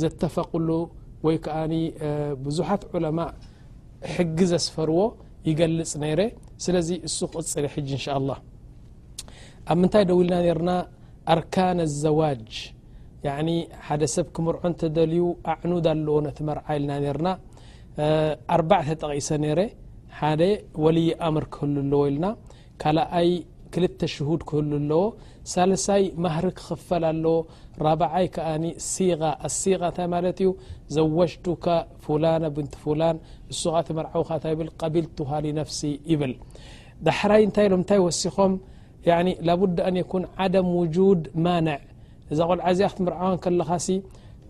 ዘተፈቅሉ ወይ ከኣ ብዙሓት ዑለማእ ሕጊ ዘስፈርዎ ይገልጽ ነይረ ስለዚ እሱ ክቕጽል ሕጂ እንሻ ላ ኣብ ምንታይ ደው ኢልና ነርና ኣርካን ኣዘዋጅ ሓደ ሰብ ክምርዖ እንተደልዩ ኣዕኑድ ኣለዎ ነቲ መርዓ ኢልና ነርና ኣርባዕተ ጠቒሰ ነረ ሓደ ወልይ ኣምር ክህሉ ኣለዎ ኢልና ካልኣይ ክልተ ሽሁድ ክህሉ ኣለዎ ሳልሳይ ማህሪ ክኽፈል ኣለዎ ራብዓይ ከኣ ሲቃ ኣሲቃ እንታይ ማለት እዩ ዘወጅቱካ ፉላና ብንት ፉላን እሱ ከኣ እቲ መርዓዊ ከኣ እንታይ ይብል ቀቢልቱሃ ሊነፍሲ ይብል ዳሕራይ እንታይ ኢሎም እንታይ ወሲኾም ላቡድ ኣን የኩን ዓደም ውጁድ ማነዕ እዛ ቆልዓ እዚኣ ክትምርዓዋ ከለኻሲ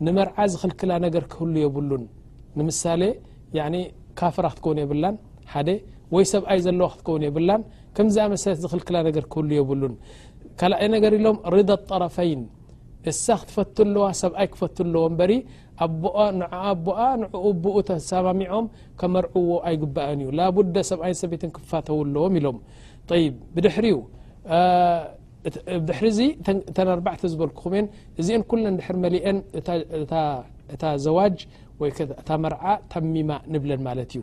ንመርዓ ዝኽልክላ ነገር ክህሉ የብሉን ንምሳሌ ካፍራ ክትከውን የብላን ሓደ ወይ ሰብኣይ ዘለዋ ክትከውን የብላን ከምዚ ዝኣመሰለት ዝኽልክላ ነገር ክህሉ የብሉን ካልኣይ ነገር ኢሎም ርዳ ኣጠረፈይን እሳ ክትፈቱ ኣለዋ ሰብኣይ ክፈቱ ኣለዎ እበሪ ኣኣ ንዓ ኣቦኣ ንዕኡ ብኡ ተሰማሚዖም ከመርዕዎ ኣይግባእን እዩ ላቡደ ሰብኣይን ሰበይትን ክፋተው ኣለዎም ኢሎም ይ ብድሕሪ ዩ ድሕሪ ዚ እተን ኣርባዕተ ዝበልኩኹም እየን እዚአን ኩለን ድሕር መሊአን እታ ዘዋጅ ወይእታ መርዓ ተሚማ ንብለን ማለት እዩ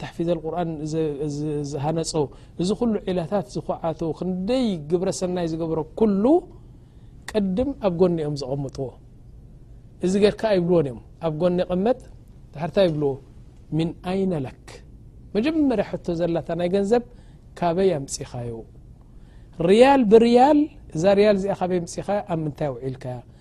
ተሕፊዘ ቁርን ዝሃነፆ እዚ ኩሉ ዒላታት ዝኩዓቶ ክንደይ ግብረ ሰናይ ዝገበሮ ኩሉ ቅድም ኣብ ጎኒ እዮም ዘቐምጥዎ እዚ ገርካ ይብልዎን እዮም ኣብ ጎኒ ቐመጥ ድሕርታ ይብልዎ ምን ኣይነ ለክ መጀመርያ ሕቶ ዘላታ ናይ ገንዘብ ካበይ ኣምፅኻዮ ርያል ብርያል እዛ ርያል እዚኣ ካበይ ምፅኻያ ኣብ ምንታይ ውዒልካያ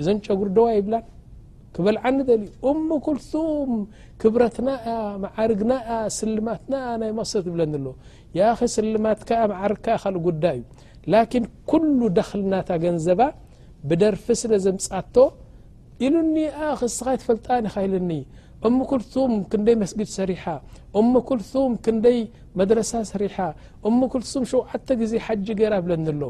እዘን ጨጉሪ ደዋ ይብላን ክበልዓኒ ደልዩ እሙ ኩልቱም ክብረትና እያ መዓርግና እያ ስልማትና እያ ናይ መሰ ትብለኒ ኣሎ ያኸ ስልማት ከ መዓርግ ከ ካልእ ጉዳይ እዩ ላኪን ኩሉ ደክልናታ ገንዘባ ብደርፊ ስለ ዘምጻቶ ኢሉኒ ኣ ክስኻ ትፈልጣን ኢኻ ኢልኒ እሙ ኩልቱም ክንደይ መስጊድ ሰሪሓ እሙ ኩልቱም ክንደይ መድረሳ ሰሪሓ እሙ ኩልቱም ሸውዓተ ግዜ ሓጂ ገይራ ብለኒ ኣሎ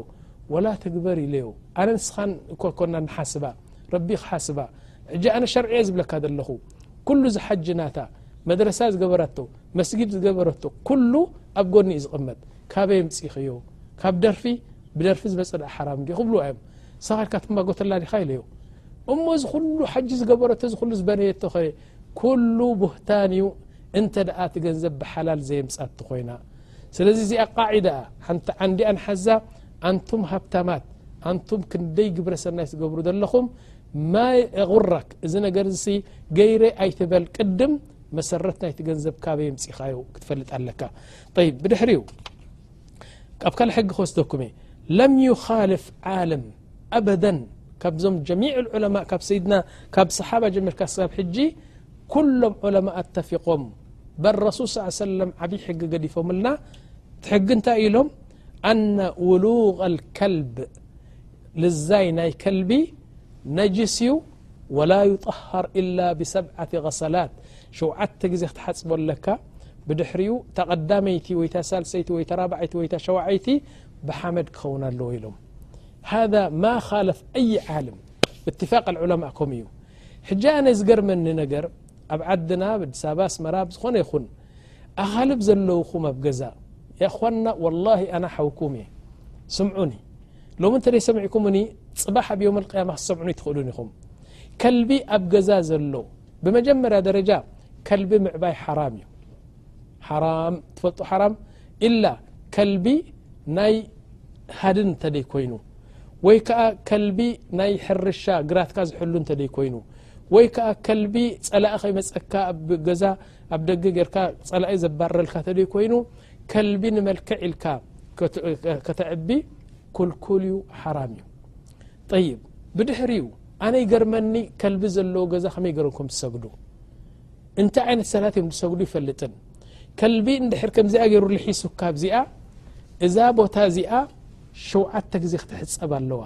ወላ ትግበር ኢለዮ ኣነ ንስኻን እኮ ኣይኮናን ንሓስባ ረቢ ክሓስባ ሕጂ ኣነ ሸርዒ እየ ዝብለካ ዘለኹ ኩሉ እዚ ሓጂ ናታ መድረሳ ዝገበረቶ መስጊድ ዝገበረቶ ኩሉ ኣብ ጎኒ እዩ ዝቕመጥ ካበይ የምፂኽዮ ካብ ደርፊ ብደርፊ ዝመፀ ደኣ ሓራም እንዲ ክብልዋ እዮም ንስኻ ኢልካ ትማጎተላ ዲኻ ኢለዮ እሞ እዚ ኩሉ ሓጂ ዝገበረቶ እዚ ኩሉ ዝበነየቶ ኸ ኩሉ ቡህታን እዩ እንተ ደኣ እቲ ገንዘብ ብሓላል ዘየምፃት ኮይና ስለዚ እዚኣ ቃዒዳ እያ ሓንቲ ዓንዲኣ ንሓዛ ኣንቱም ሃብታማት ኣንቱም ክንደይ ግብረ ሰናይ ትገብሩ ዘለኹም ማይ ጉረክ እዚ ነገር እዚ ገይረ ኣይትበል ቅድም መሰረት ናይቲ ገንዘብ ካበይ ምፅኻዮ ክትፈልጥ ኣለካ ይ ብድሕሪ ዩ ካብ ካልእ ሕጊ ክወስደኩም እየ ለም ዩኻልፍ ዓለም ኣበደ ካብዞም ጀሚዕ ዑለማ ካብ ሰይድና ካብ ሰሓባ ጀሚርካ ስሳብ ሕጂ ኩሎም ዑለማ ኣተፊቆም ب رسل ص عيه وسلم عبي حጊ قዲفملن حق ت ሎم أن ولوغ الكلب لزي ናي كلب نجس ي ولا يطهر إلا بسبعة غسلات شوت ዜ تحፅب ك بድحر قدمይت ሳلسይ 4ب شوعيت بحمድ كخون ኣلو لم هذا ما خالف أي علم تفاق العلمءكم እ جن ኣብ ዓድና ብ ኣዲስ ኣበባ ኣስመራ ብ ዝኾነ ይኹን ኣኻልብ ዘለውኹም ኣብ ገዛ ያ እኳና ወላሂ ኣና ሓውኩም እየ ስምዑኒ ሎሚ እንተ ሰሚዕኩምኒ ፅባሕ ኣብ ዮም ኣልቅያማ ክትሰምዑኒ ትኽእሉን ኢኹም ከልቢ ኣብ ገዛ ዘሎ ብመጀመርያ ደረጃ ከልቢ ምዕባይ ሓራም እዩ ሓራም ትፈልጡ ሓራም ኢላ ከልቢ ናይ ሃድን እንተደይ ኮይኑ ወይ ከዓ ከልቢ ናይ ሕርሻ ግራትካ ዝሕሉ እንተደይ ኮይኑ ወይ ከዓ ከልቢ ፀላኢ ከይመፀካ ኣብ ገዛ ኣብ ደገ ጌርካ ፀላኢ ዘባረረልካ እተደይ ኮይኑ ከልቢ ንመልክዕ ኢልካ ከተዕቢ ኩልኩል እዩ ሓራም እዩ ጠይብ ብድሕር እዩ ኣነ ይገርመኒ ከልቢ ዘለዎ ገዛ ከመይ ገረንኩም ትሰግዱ እንታይ ዓይነት ሰላት እዮም ዝሰግዱ ይፈልጥን ከልቢ እንድሕር ከምዚኣ ገይሩ ልሒሱካ ዚኣ እዛ ቦታ እዚኣ ሸውዓተ ግዜ ክትሕፀብ ኣለዋ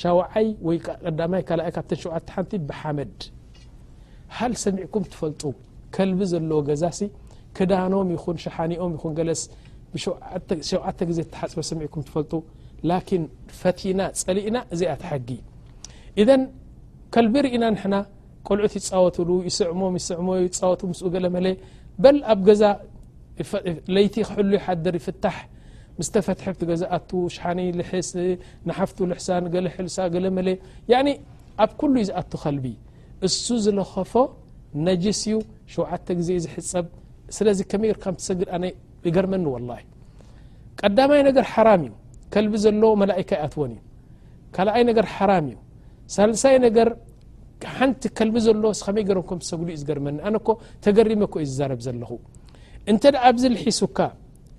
ሻውዓይ ወይ ቀዳማይ ካልኣይ ካብተን ሸውዓተ ሓንቲ ብሓመድ ሃል ሰሚዕኩም ትፈልጡ ከልቢ ዘለዎ ገዛሲ ክዳኖም ይኹን ሸሓኒኦም ይኹን ገለስ ብሸውዓተ ግዜ ተሓፅበ ሰሚዕኩም ትፈልጡ ላኪን ፈቲና ፀሊእና እዚኣ ተሓጊ ኢዘን ከልቢ ርኢና ንሕና ቆልዑት ይፃወትሉ ይስዕሞም ይስዕሞ ይፃወቱ ምስኡ ገለመለ በል ኣብ ገዛ ለይቲ ክሕሉ ይሓድር ይፍታሕ ምስ ተፈትሐ ብቲ ገዛ ኣቱ ሽሓኒ ልሕስ ንሓፍቱ ልሕሳ ንገለ ሕልሳ ገለመለ ያኒ ኣብ ኩሉ እዩ ዝኣቱ ከልቢ እሱ ዝለኸፎ ነጅስ እዩ ሸውዓተ ግዜ እዩ ዝሕፀብ ስለዚ ከመይ እርካ ትሰግድ ኣነ ይገርመኒ ወላ ቀዳማይ ነገር ሓራም እዩ ከልቢ ዘለዎ መላእካ ይኣትወን እዩ ካልኣይ ነገር ሓራም እዩ ሳልሳይ ነገር ሓንቲ ከልቢ ዘሎ ስከመይ ገሮም ከም ዝሰግዱ እዩ ዝገርመኒ ኣነ እኮ ተገሪመ እኮ እዩ ዝዛረብ ዘለኹ እንተ ኣብዚ ልሒሱካ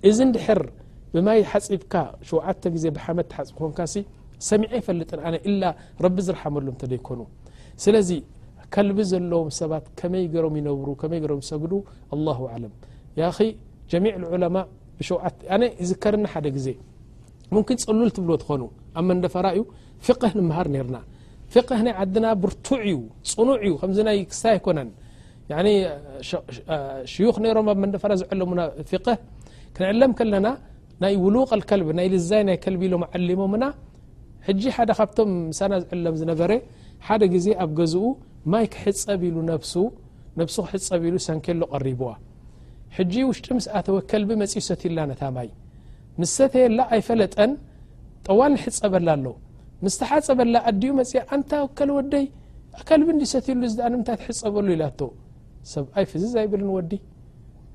እዚ ንድሕር ብማይ ሓፂብካ ሸውዓተ ግዜ ብሓመድ ትሓፅብ ኮንካ ሰሚዐ ይፈልጥን ኣነ ኢላ ረቢ ዝረሓመሉ እንተ ዘይኮኑ ስለዚ ከልቢ ዘለዎም ሰባት ከመይ ገሮም ይነብሩ ከመይ ገሮም ይሰግዱ ኣላሁ ኣለም ያኺ ጀሚዕ ልዑለማ ብሸውዓተ ኣነ ይዝከርኒ ሓደ ግዜ ሙኪን ፅሉል ትብልዎ ትኾኑ ኣብ መንደፈራ እዩ ፍቅህ ንመሃር ነርና ፍቅህ ናይ ዓድና ብርቱዕ እዩ ፅኑዕ እዩ ከምዚ ናይ ክስታ ኣይኮነን ሽዩክ ነሮም ኣብ መንደፈራ ዝዕለሙና ፍቅህ ክንዕለም ከለና ናይ ውሉቅ ኣልከልቢ ናይ ልዛይ ናይ ከልቢ ኢሎም ዓሊሞምና ሕጂ ሓደ ካብቶም ምሳና ዝዕለም ዝነበረ ሓደ ግዜ ኣብ ገዝኡ ማይ ክሕፀብ ኢሉ ነብሱ ነብሱ ክሕፀብ ኢሉ ሰንኬሎ ቀሪብዋ ሕጂ ውሽጢ ምስ ኣተወ ከልቢ መፅዩ ሰትዩላ ነታ ማይ ምስ ሰተየላ ኣይፈለጠን ጠዋል ይሕጸበላ ኣሎ ምስ ተሓጸበላ ኣዲኡ መጽያ ኣንታ ወከል ወደይ ከልቢ እንዲ ሰትዩሉ እዚ ንምንታይ ትሕጸበሉ ኢላቶ ሰብኣይ ፍዝዝ ኣይብልን ወዲ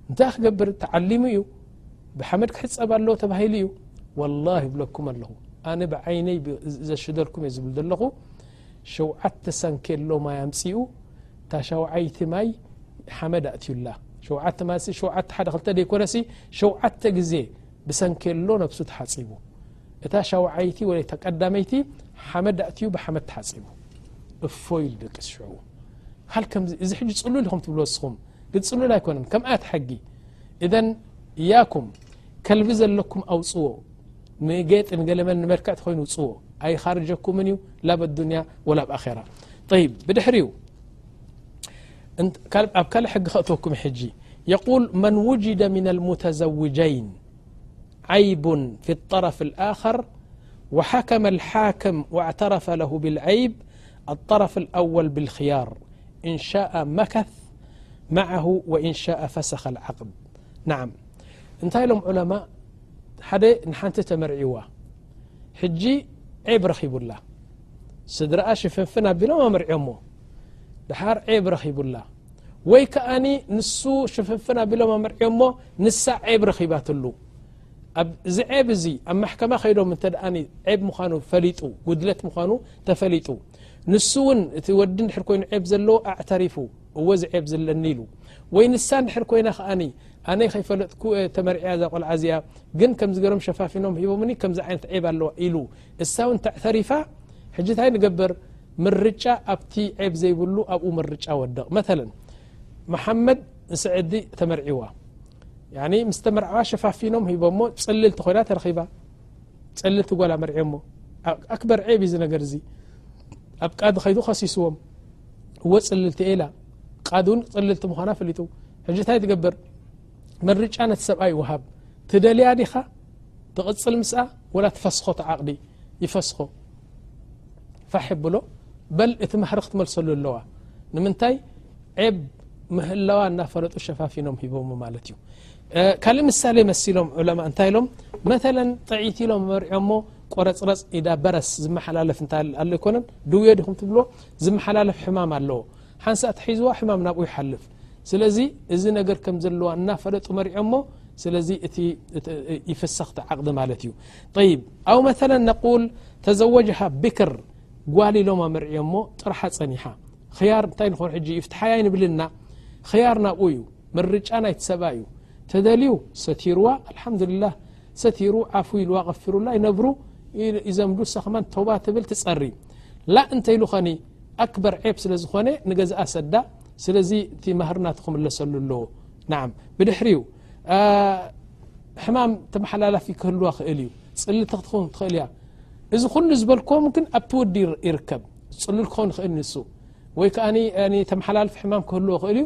እንታይ ክገብር ተዓሊሙ እዩ ብሓመድ ክሕጸብ ኣለዎ ተባሂሉ እዩ ወላሂ ይብለኩም ኣለኹ ኣነ ብዓይነይ ዘሽደልኩም እየ ዝብል ዘለኹ ሸውዓተ ሳንኬሎ ማይ ኣምጺኡ እታ ሻውዓይቲ ማይ ሓመድ ኣእትዩላ ሸውዓተ ማለት ሸውዓተ ሓደ ክልተ ዘይኮነሲ ሸውዓተ ግዜ ብሰንኬሎ ነብሱ ተሓጺቡ እታ ሻውዓይቲ ወይ እታ ቀዳመይቲ ሓመድ ኣእትዩ ብሓመድ ተሓጺቡ እፎ ኢሉ ደቂ ስሽዑ ሃል ከምዚ እዚ ሕጂ ጽሉል ኢኹም ትብልዎ ንስኹም ግን ጽሉል ኣይኮነን ከምኣት ሕጊ እዘን እያኩም ከልቢ ዘለኩም ኣውጽዎ يت قل م مركعت خين وو أي خارجكمن ي لا بالدنيا ولا بآخرة طيب بدحر أب كل حق خأتكم حجي يقول من وجد من المتزوجين عيب في الطرف الآخر و حكم الحاكم و اعترف له بالعيب الطرف الأول بالخيار إن شاء مكث معه و إن شاء فسخ العقب نعم እንታይ ሎም ዑለማ ሓደ ንሓንቲ ተመርዒዋ ሕጂ ዔብ ረኺቡላ ስድራኣ ሽፍንፍን ኣቢሎም ኣመርዕዮሞ ድሓር ዔብ ረኺቡላ ወይ ከኣኒ ንሱ ሽፍንፍን ኣቢሎም ኣመርዕዮሞ ንሳ ዔብ ረኺባትሉ ኣዚ ዔብ እዚ ኣብ ማሕከማ ከይዶም እተ ዔብ ምኑ ፈሊጡ ጉድለት ምዃኑ ተፈሊጡ ንሱ እውን እቲ ወዲ ድሕር ኮይኑ ዔብ ዘለዎ ኣዕተሪፉ እወዚ ዔብ ዝለኒ ኢሉ ወይ ንሳ ድሕር ኮይና ከኣ ኣነ ከይፈለጥኩ እየ ተመርዕያ እዛ ቆልዓ እዚኣ ግን ከምዚ ገሮም ሸፋፊኖም ሂቦምኒ ከምዚ ዓይነት ዔብ ኣለዋ ኢሉ እሳ እውን ተዕተሪፋ ሕጂ እንታይ ንገብር ምርጫ ኣብቲ ዔብ ዘይብሉ ኣብኡ ምርጫ ወድቕ መለ መሓመድ ንስዕዲ ተመርዕዋ ያኒ ምስ ተመርዓዋ ሸፋፊኖም ሂቦሞ ፅልልቲ ኮይና ተረኺባ ፅልልቲ ጓል ኣመርዕዮሞ ኣክበር ዔብ እዩ እዚ ነገር እዚ ኣብ ቃዲ ከይዱ ከሲስዎም እዎ ፅልልቲ እየ ኢላ ቃዱን ፅልልቲ ምዃና ፈሊጡ ሕጂ እንታይ ትገብር መርጫ ነቲ ሰብኣይ ይወሃብ ትደልያ ዲኻ ትቕፅል ምስኣ ወላ ትፈስኾ ተዓቕዲ ይፈስኾ ፋሕ ብሎ በል እቲ ማህሪ ክትመልሰሉ ኣለዋ ንምንታይ ዔብ ምህላዋ እናፈለጡ ሸፋፊኖም ሂቦም ማለት እዩ ካልእ ምሳሌ መሲሎም ዑለማ እንታይ ኢሎም መተለ ጥዒት ኢሎም መርዖሞ ቆረፅረፅ ኢዳ በረስ ዝመሓላለፍ እንታይ ኣሎ ኣይኮነን ድውዮ ዲኹም ትብልዎ ዝመሓላለፍ ሕማም ኣለዎ ሓንሳእ ተሒዝዋ ሕማም ናብኡ ይሓልፍ ስለዚ እዚ ነገር ከም ዘለዋ እናፈለጡ መሪዖሞ ስለዚ እቲ ይፍሰኽቲ ዓቕዲ ማለት እዩ ይብ ኣው መለ ነቁል ተዘወጅሃ ብክር ጓል ኢሎማ መርዕዮሞ ጥራሓ ጸኒሓ ኽያር እንታይ ንኾኑ ሕጂ ይፍትሓያ ይንብልና ኽያር ናብኡ እዩ ምርጫ ናይቲ ሰብኣ እዩ ተደልዩ ሰቲርዋ ኣልሓምዱላህ ሰቲሩ ዓፉ ኢልዋ غፊሩላ ይነብሩ ይዘምዱ እሳ ከማን ተውባ ትብል ትጸሪ ላ እንተ ኢሉ ኸኒ ኣክበር ዔብ ስለ ዝኾነ ንገዛኣ ሰዳ ስለዚ እቲ ማህርና ትክምለሰሉ ኣለዎ ናዓም ብድሕሪኡ ሕማም ተመሓላላፊ ክህልዋ ክእል እዩ ጽልልቲ ክትኸውን ትኽእል እያ እዚ ኩሉ ዝበልክዎም ግን ኣብቲ ወዲ ይርከብ ጽሉል ክኸውን ይኽእል ንሱ ወይ ከኣ ተመሓላልፊ ሕማም ክህልዎ ክእል እዩ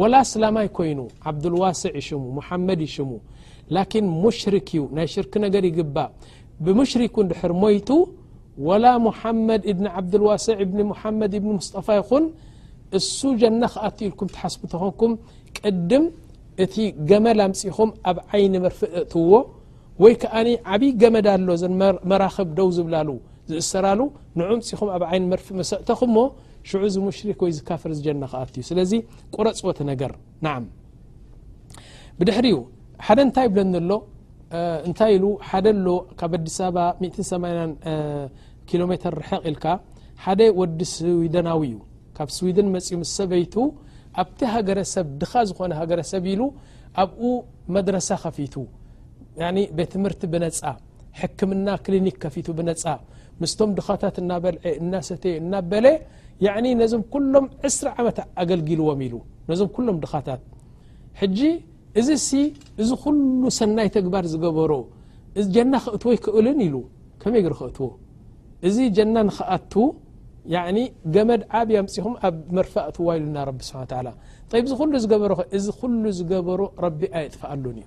ወላ ኣስላማይ ኮይኑ ዓብዱልዋስዕ እዩ ሽሙ ሙሓመድ እዩ ሽሙ ላኪን ሙሽሪክ እዩ ናይ ሽርክ ነገር ይግባእ ብሙሽሪኩ እንድሕር ሞይቱ ወላ ሙሓመድ እብኒ ዓብዱልዋስዕ እብኒ ሙሓመድ እብኒ ሙስጠፋ ይኹን እሱ ጀና ክኣት ኢልኩም ትሓስቡ ተኾንኩም ቅድም እቲ ገመል ኣምፂኹም ኣብ ዓይኒ መርፍእ እእትዎ ወይ ከኣ ዓብይ ገመድ ኣሎ ዘ መራኽብ ደው ዝብላሉ ዝእሰራሉ ንዑምፂኹም ኣብ ዓይኒ መርፍእ መሰእተኹምዎ ሽዑ እዚ ሙሽሪክ ወይ ዝካፍር እዚ ጀና ክኣቱ እዩ ስለዚ ቁረፅዎ እቲ ነገር ናዓም ብድሕሪኡ ሓደ እንታይ ይብለኒ ኣሎ እንታይ ኢሉ ሓደ ኣሎ ካብ ኣዲስ ኣበባ 180 ኪሎ ሜተር ርሕቕ ኢልካ ሓደ ወዲ ስዊደናዊ እዩ ካብ ስዊድን መፅኡ ምስ ሰበይቱ ኣብቲ ሃገረሰብ ድኻ ዝኾነ ሃገረሰብ ኢሉ ኣብኡ መድረሳ ከፊቱ ቤት ትምህርቲ ብነፃ ሕክምና ክሊኒክ ከፊቱ ብነፃ ምስቶም ድኻታት እናበልዐ እናሰተየ እናበለ ያዕኒ ነዞም ኩሎም ዕስራ ዓመት ኣገልጊልዎም ኢሉ ነዞም ኩሎም ድኻታት ሕጂ እዚ ሲ እዚ ኩሉ ሰናይ ተግባር ዝገበሮ እዚ ጀና ክእትዎ ኣይክእልን ኢሉ ከመይ ግሩ ክእትዎ እዚ ጀና ንክኣቱ ያዕኒ ገመድ ዓብ ኣምፅኹም ኣብ መርፋእ እትዋ ኢሉና ረቢ ስብሓ ተላ እዚ ኩሉ ዝገበሮ እዚ ኩሉ ዝገበሮ ረቢ ኣየጥፍኣሉን እዩ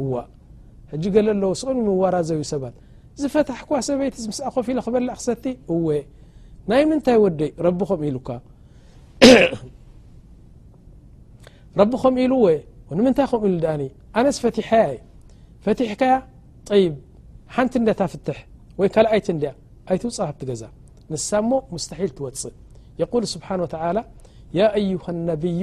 እዋእ ሕጂ ገለ ኣለዉ ስቕን ኢሎም ይዋራዘዩ ሰባት ዝፈታሕኳ ሰበይቲ ምስኣ ኮፍ ኢለ ክበልዕ ክሰቲ እወ ናይ ምንታይ ወደይ ረቢ ከምኡ ኢሉካ ረቢ ከምኡ ኢሉ ወ ንምንታይ ከምኡ ኢሉ ድኣኒ ኣነስ ፈቲሐያ እየ ፈቲሕካያ ጠይብ ሓንቲ እንድያ ታፍትሕ ወይ ካልኣይቲ እንድያ ኣይትውፅእ ካብቲ ገዛ ንሳ እሞ ሙስተሒል ትወፅእ የቁል ስብሓን ወተላ ያ ኣዩሃ ነብዩ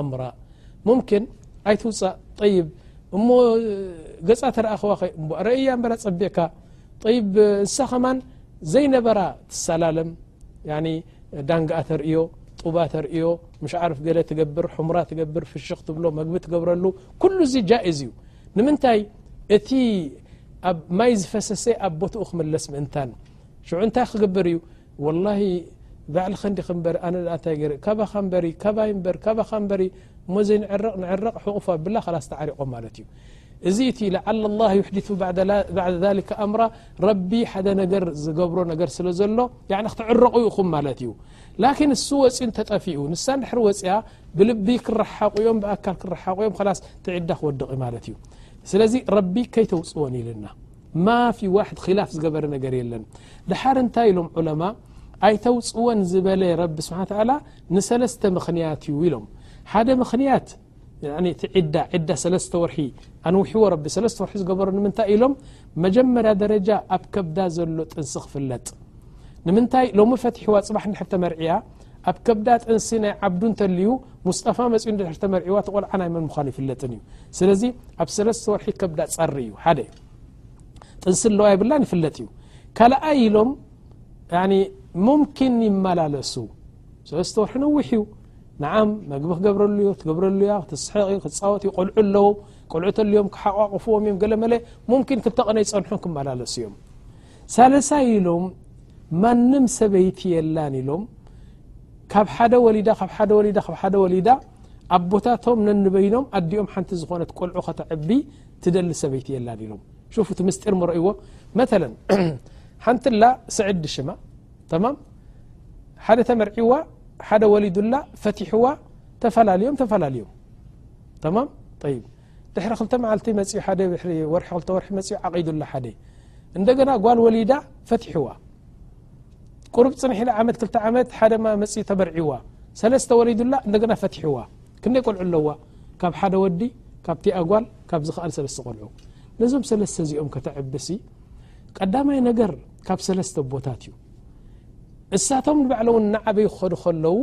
ኣምራ ሙምኪን ኣይትውፃእ ጠይብ እሞ ገፃ ተረኣኸዋ ከ ረእያ በራ ፀቢቕካ ይብ እንሳ ኸማን ዘይነበራ ትሰላለም ዳንግኣ ተርእዮ ጡባ ተርእዮ ምሽ ዓርፍ ገለ ትገብር ሕሙራ ትገብር ፍሽኽ ትብሎ መግቢ ትገብረሉ ኩሉ እዚ ጃእዝ እዩ ንምንታይ እቲ ኣብ ማይ ዝፈሰሰ ኣብ ቦትኡ ክምለስ ምእንታን ሽዑ እንታይ ክግብር እዩ ወላሂ ባዕል ክንዲ ክበር ኣነ እንታይ ገር ካባኻ በሪ ካባይ በር ካባኻ በሪ እሞ ዘይንዕረቕ ንዕረቕ ሕቑፍ ኣብላ ላስ ተዓሪቖም ማለት እዩ እዚ እቲ ለዓለ ላ ይሕድቱ ባዕድ ሊከ ኣምራ ረቢ ሓደ ነገር ዝገብሮ ነገር ስለ ዘሎ ክትዕረቑ ኢኹም ማለት እዩ ላኪን እሱ ወፅኡ እንተጠፊኡ ንሳ ንድሕሪ ወፅያ ብልቢ ክረሓቑ ዮም ብኣካል ክረሓቑ ዮም ላስ ትዒዳ ክወድቕ ማለት እዩ ስለዚ ረቢ ከይተውፅዎን ኢልና ማፊ ዋሕድ ኪላፍ ዝገበረ ነገር የለን ድሓር እንታይ ኢሎም ዑለማ ኣይተውፅወን ዝበለ ረቢ ስብሓ ተላ ንሰለስተ ምኽንያት እዩ ኢሎም ሓደ ምኽንያት ዳ ዳ ሰለስተ ወርሒ ኣንውሕዎ ረቢ ሰለስተ ወርሒ ዝገበሩ ንምንታይ ኢሎም መጀመርያ ደረጃ ኣብ ከብዳ ዘሎ ጥንሲ ክፍለጥ ንምንታይ ሎሚ ፈትሕዋ ፅባሕ ንድሕር ተመርዕያ ኣብ ከብዳ ጥንሲ ናይ ዓብዱ እንተልዩ ሙስጠፋ መፅኡ ድሕር ተመርዒዋ እቲ ቆልዓ ናይ መን ምዃኑ ይፍለጥን እዩ ስለዚ ኣብ ሰለስተ ወርሒ ከብዳ ፀሪ እዩ ሓደ ጥንሲ ኣለዋ ይብላን ይፍለጥ እዩ ካልኣይ ኢሎም ሙምኪን ይመላለሱ ሰለስተ ወርሒ ነዊሕ እዩ ንዓም መግቢ ክገብረሉ ዩ ክትገብረሉ እያ ክትስሐቕ ዩ ክፃወት እዩ ቆልዑ ኣለዉ ቆልዑ ተልዮም ክሓቋቕፍዎም እዮም ገለ መለ ሙምኪን ክተቕነ ይፀንሑን ክመላለሱ እዮም ሳለሳይ ኢሎም ማንም ሰበይቲ የላን ኢሎም ካብ ሓደ ወሊዳ ካብ ሓደ ወሊዳ ካብ ሓደ ወሊዳ ኣቦታቶም ነንበይኖም ኣዲኦም ሓንቲ ዝኾነት ቆልዑ ከተዕቢ ትደሊ ሰበይቲ የላን ኢሎም ሹፉ እቲ ምስጢር ምረእይዎ መተለን ሓንቲላ ስዕዲ ሽማ ተማም ሓደ ተመርዒዋ ሓደ ወሊዱላ ፈቲሕዋ ተፈላለዮም ተፈላለዮም ተማም ጠይብ ድሕሪ ክልተ መዓልቲ መፅኡ ሓደ ድሕሪ ወርሒ ክልተ ወርሒ መፅኡ ዓቒዱላ ሓደ እንደገና ጓል ወሊዳ ፈትሕዋ ቁሩብ ፅንሕ ኢላ ዓመት ክልተ ዓመት ሓደ መፅኡ ተበርዒዋ ሰለስተ ወሊዱላ እንደገና ፈትሕዋ ክንደይ ቆልዑ ኣለዋ ካብ ሓደ ወዲ ካብቲ ኣጓል ካብ ዝኸኣል ሰለስተ ቆልዑ ነዞም ሰለስተ እዚኦም ከተዕብሲ ቀዳማይ ነገር ካብ ሰለስተ ኣቦታት እዩ እሳቶም ንባዕለውን እናዓበዩ ክኸዱ ከለዉ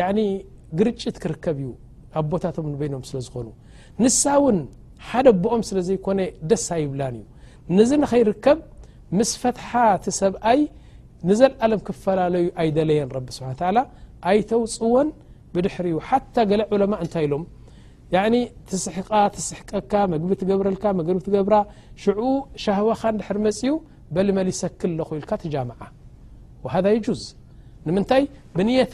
ያኒ ግርጭት ክርከብ እዩ ኣቦታቶም ንበይኖም ስለ ዝኾኑ ንሳ እውን ሓደ ኣቦኦም ስለ ዘይኮነ ደስ ኣይብላን እዩ ንዚ ንኸይርከብ ምስ ፈትሓ እቲ ሰብኣይ ንዘለኣለም ክፈላለዩ ኣይደለየን ረቢ ስብሓ ተላ ኣይተውፅወን ብድሕሪ ዩ ሓታ ገለ ዑለማ እንታይ ኢሎም ያኒ ትስሕቃ ትስሕቀካ መግቢ ትገብረልካ መግቢ ትገብራ ሽዑ ሻህዋኻ ንድሕር መፅኡ በሊ መሊሰኪ ኣለኹ ኢልካ ትጃምዓ ወሃዛ የጁዝ ንምንታይ ብንየት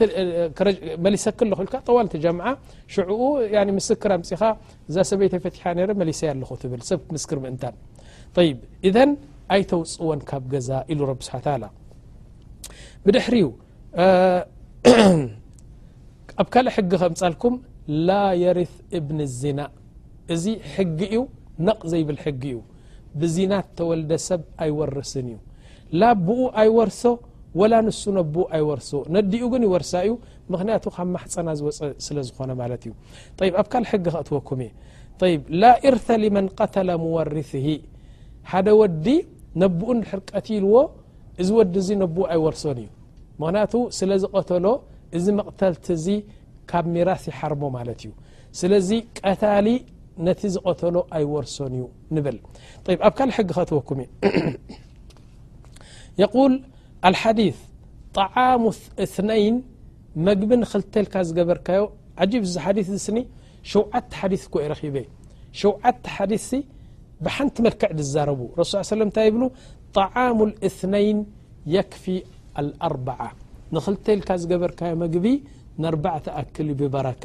መሊሰኪ ኣለኹ ኢልካ ጠዋል ትጃምዓ ሽዕኡ ምስክር ኣምፂኻ እዛ ሰበይተይ ፈቲሓ ነይረ መሊሰያ ኣለኹ ትብል ሰብ ክትምስክር ምእንታን ይብ እዘን ኣይተውፅወን ካብ ገዛ ኢሉ ረቢ ስሓ ታላ ብድሕሪዩ ኣብ ካልእ ሕጊ ከምፃልኩም ላ የርት እብኒ ዝና እዚ ሕጊ እዩ ነቕ ዘይብል ሕጊ እዩ ብዚናት ተወልደ ሰብ ኣይወርስን እዩ ላኣቡኡ ኣይወርሶ ወላ ንሱ ነቡኡ ኣይወርሶ ነዲኡ ግን ይወርሳ እዩ ምክንያቱ ካብ ማሕፀና ዝወፀ ስለ ዝኾነ ማለት እዩ ይ ኣብ ካል ሕጊ ከእትወኩም እየ ይ ላእርተ ሊመን ቀተለ ምወርትሂ ሓደ ወዲ ነቡኡ ድሕር ቀትልዎ እዚ ወዲ እዚ ነቡኡ ኣይወርሶን እዩ ምክንያቱ ስለ ዝቐተሎ እዚ መቕተልቲ እዚ ካብ ሚራስ ይሓርሞ ማለት እዩ ስለዚ ቀታሊ ነቲ ዝቀተሎ ኣይወርሶን እዩ ንብል ይ ኣብ ካልእ ሕጊ ከትወኩም እዩ የል ሓዲ ጣዓሙ እነይን መግቢ ንክልተ ልካ ዝገበርካዮ ዓብ እዚ ሓዲ ዝስኒ ሸውዓተ ሓዲ ኮ ረኪበ ሸውዓተ ሓዲ ብሓንቲ መልክዕ ዝዛረቡ ረሱ ሰለ ታይ ይብሉ ጣዓሙ እነይን የክፊ ኣርዓ ንክልተ ልካ ዝገበርካዮ መግቢ ንኣርባዕተ ኣክል ብበረካ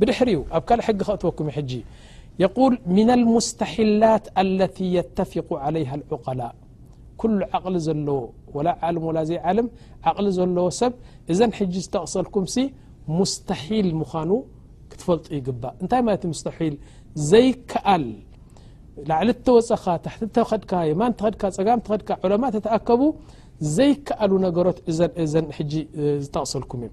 ብድሕሪኡ ኣብ ካልእ ሕጊ ከእትወኩም እዩ ሕጂ የቁል ምና ኣልሙስተሒላት ኣለቲ የተፊቁ ዓለይሃ ኣልዑቀላእ ኩሉ ዓቕሊ ዘለዎ ወላ ዓልም ወላ ዘይዓልም ዓቕሊ ዘለዎ ሰብ እዘን ሕጂ ዝጠቕሰልኩምሲ ሙስተሒል ምዃኑ ክትፈልጡ ይግባእ እንታይ ማለት ሙስተሒል ዘይከኣል ላዕሊ እተወፀኻ ታሕቲ ተኸድካ የማን ተኸድካ ፀጋም ተኸድካ ዑለማ ተተኣከቡ ዘይከኣሉ ነገሮት እዘን ሕጂ ዝጠቕሰልኩም እዩ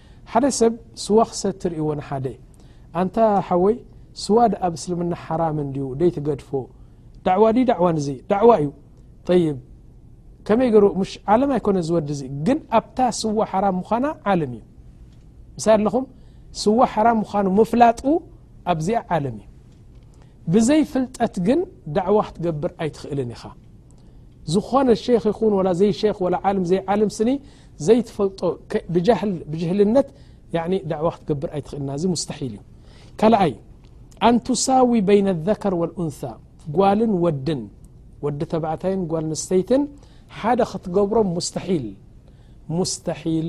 ሓደ ሰብ ስዋ ክሰቲ ሪእዎ ንሓደ ኣንታ ሓወይ ስዋ ድኣ ብእስልምና ሓራም እንድዩ ደይትገድፎ ዳዕዋ ድዩ ዳዕዋ ንዚ ዳዕዋ እዩ ጠይብ ከመይ ገሩ ምሽ ዓለም ኣይኮነ ዝወዲ እዚ ግን ኣብታ ስዋ ሓራም ምዃና ዓለም እዩ ምሳይ ኣለኹም ስዋ ሓራም ምዃኑ ምፍላጡ ኣብዚኣ ዓለም እዩ ብዘይ ፍልጠት ግን ዳዕዋ ክትገብር ኣይትኽእልን ኢኻ ዝኾነ ሸክ ይኹን ወላ ዘይሸክ ወላ ዓልም ዘይዓልም ስኒ ዘይትፈልጦ ብጃህል ብጅህልነት ያኒ ዳዕዋ ክትገብር ኣይትኽእልና እዚ ሙስተሒል እዩ ካልኣይ ኣንቱሳዊ በይነ ዘከር ወልኡንሳ ጓልን ወድን ወዲ ተባዕታይን ጓል ንስተይትን ሓደ ክትገብሮም ሙስተሒል ሙስተሒል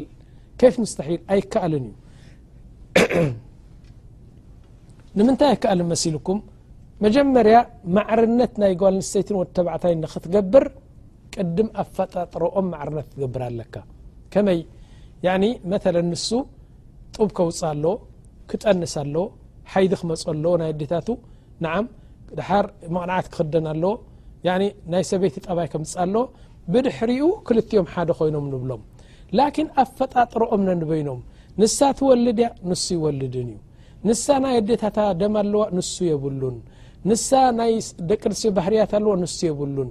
ከይፍ ሙስተሒል ኣይከኣልን እዩ ንምንታይ ኣይከኣልን መሲልኩም መጀመርያ ማዕርነት ናይ ጓል ንስተይትን ወዲ ተባዕታይን ንክትገብር ቅድም ኣፈጣጥረኦም ማዕርነት ትገብር ኣለካ ከመይ ያኒ መተለ ንሱ ጡብ ከውፅ ኣሎ ክጠንስ ኣሎ ሓይዲ ክመፅ ኣሎ ናይ ኣዴታቱ ንዓም ድሓር መቕናዓት ክክደን ኣሎ ናይ ሰበይቲ ጠባይ ከምፅ ኣሎ ብድሕሪኡ ክልትኦም ሓደ ኮይኖም ንብሎም ላኪን ኣፈጣጥረኦም ነንበይኖም ንሳ ትወልድ እያ ንሱ ይወልድን እዩ ንሳ ናይ ኣዴታታ ደማ ኣለዋ ንሱ የብሉን ንሳ ናይ ደቂ ኣንስትዮ ባህርያት ኣለዎ ንሱ የብሉን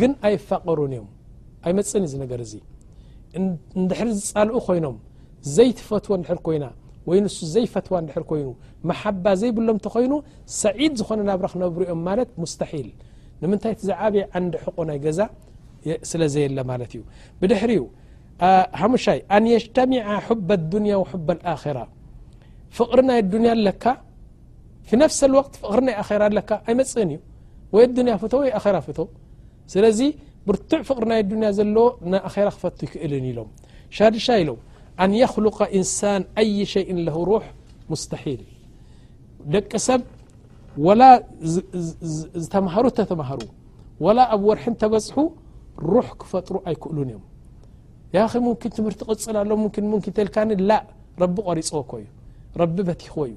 ግን ኣይፋቀሩን እዮም ኣይመፅን እዚ ነገር እዚ እንድሕር ዝፃልኡ ኮይኖም ዘይትፈትዎ እንድሕር ኮይና ወይ ንሱ ዘይፈትዋ እንድሕር ኮይኑ መሓባ ዘይብሎም እንተኮይኑ ሰዒድ ዝኾነ ናብራ ክነብሩ እዮም ማለት ሙስተሒል ንምንታይ እቲ ዝዓበየ ዓንዲ ሕቆ ናይ ገዛ ስለ ዘየለ ማለት እዩ ብድሕሪ እዩ ሃሙሻይ ኣን የጅተሚዓ ሑበ ኣዱንያ ወሑበ ኣልኣራ ፍቅሪ ናይ ኣዱንያ ኣለካ ፊ ነፍሰ ልወቅት ፍቕሪ ናይ ኣኼራ ኣለካ ኣይመፅእን እዩ ወይ ኣዱንያ ፍቶ ወይ ኣራ ፍቶ ስለዚ ብርቱዕ ፍቕሪ ናይ ኣዱንያ ዘለዎ ንኣኼራ ክፈቱ ይክእልን ኢሎም ሻድሻ ኢሎም ኣን የክሉቀ ኢንሳን ኣይ ሸይን ለሁ ሩሕ ሙስተሒል ደቂ ሰብ ወላ ዝተምሃሩ እተተምሃሩ ወላ ኣብ ወርሒ እንተበፅሑ ሩሕ ክፈጥሩ ኣይክእሉን እዮም ያኺ ሙምኪን ትምህርቲ ቅፅል ኣሎ ምኪን ሙምኪን ተልካኒ ላእ ረቢ ቖሪፅዎ ኮእዩ ረቢ በቲኽዎ እዩ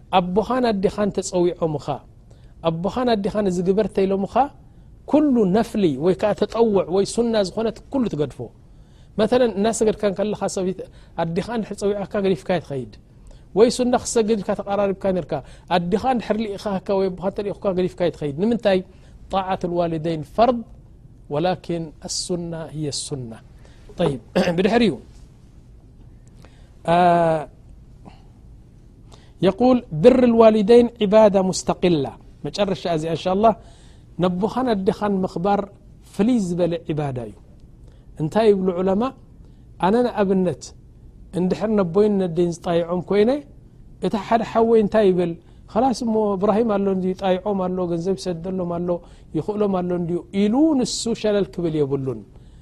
ኣቦኻን ኣዴኻን ተጸዊዖምኻ ኣቦኻን ኣዴኻን እዚ ግበር ተኢሎምኻ ኩሉ ነፍሊ ወይ ከዓ ተጠውዕ ወይ ሱና ዝኾነ ኩሉ ትገድፎ መለ እናሰገድካ ከለኻ ሰብ ኣዴኻ ድሕር ፀዊዕካ ገዲፍካ ይትኸይድ ወይ ሱና ክሰግድ ኢልካ ተቀራሪብካ ርካ ኣዴኻ ድሕር ልኢኻካ ወይ ኣቦኻ ተልኢኹካ ገዲፍካ ይትኸይድ ንምንታይ ጣዓት ልዋልደይን ፈርድ ወላኪን ኣሱና ሂየ ሱና ይ ብድሕር እዩ የል ብር ልዋሊደይን ዕባዳ ሙስተቅላ መጨረሻ እዚኣ እንሻ ላ ነቦኻን ኣዴኻን ምኽባር ፍልይ ዝበለ ዕባዳ እዩ እንታይ ይብሉ ዑለማ ኣነ ንኣብነት እንድሕር ነቦይን ነዲን ዝጣይዖም ኮይነ እቲ ሓደ ሓወይ እንታይ ይብል ኸላስ እሞ እብራሂም ኣሎ ዩ ጣይዖም ኣሎ ገንዘብ ይሰደሎም ኣሎ ይኽእሎም ኣሎ ዩ ኢሉ ንሱ ሸለል ክብል የብሉን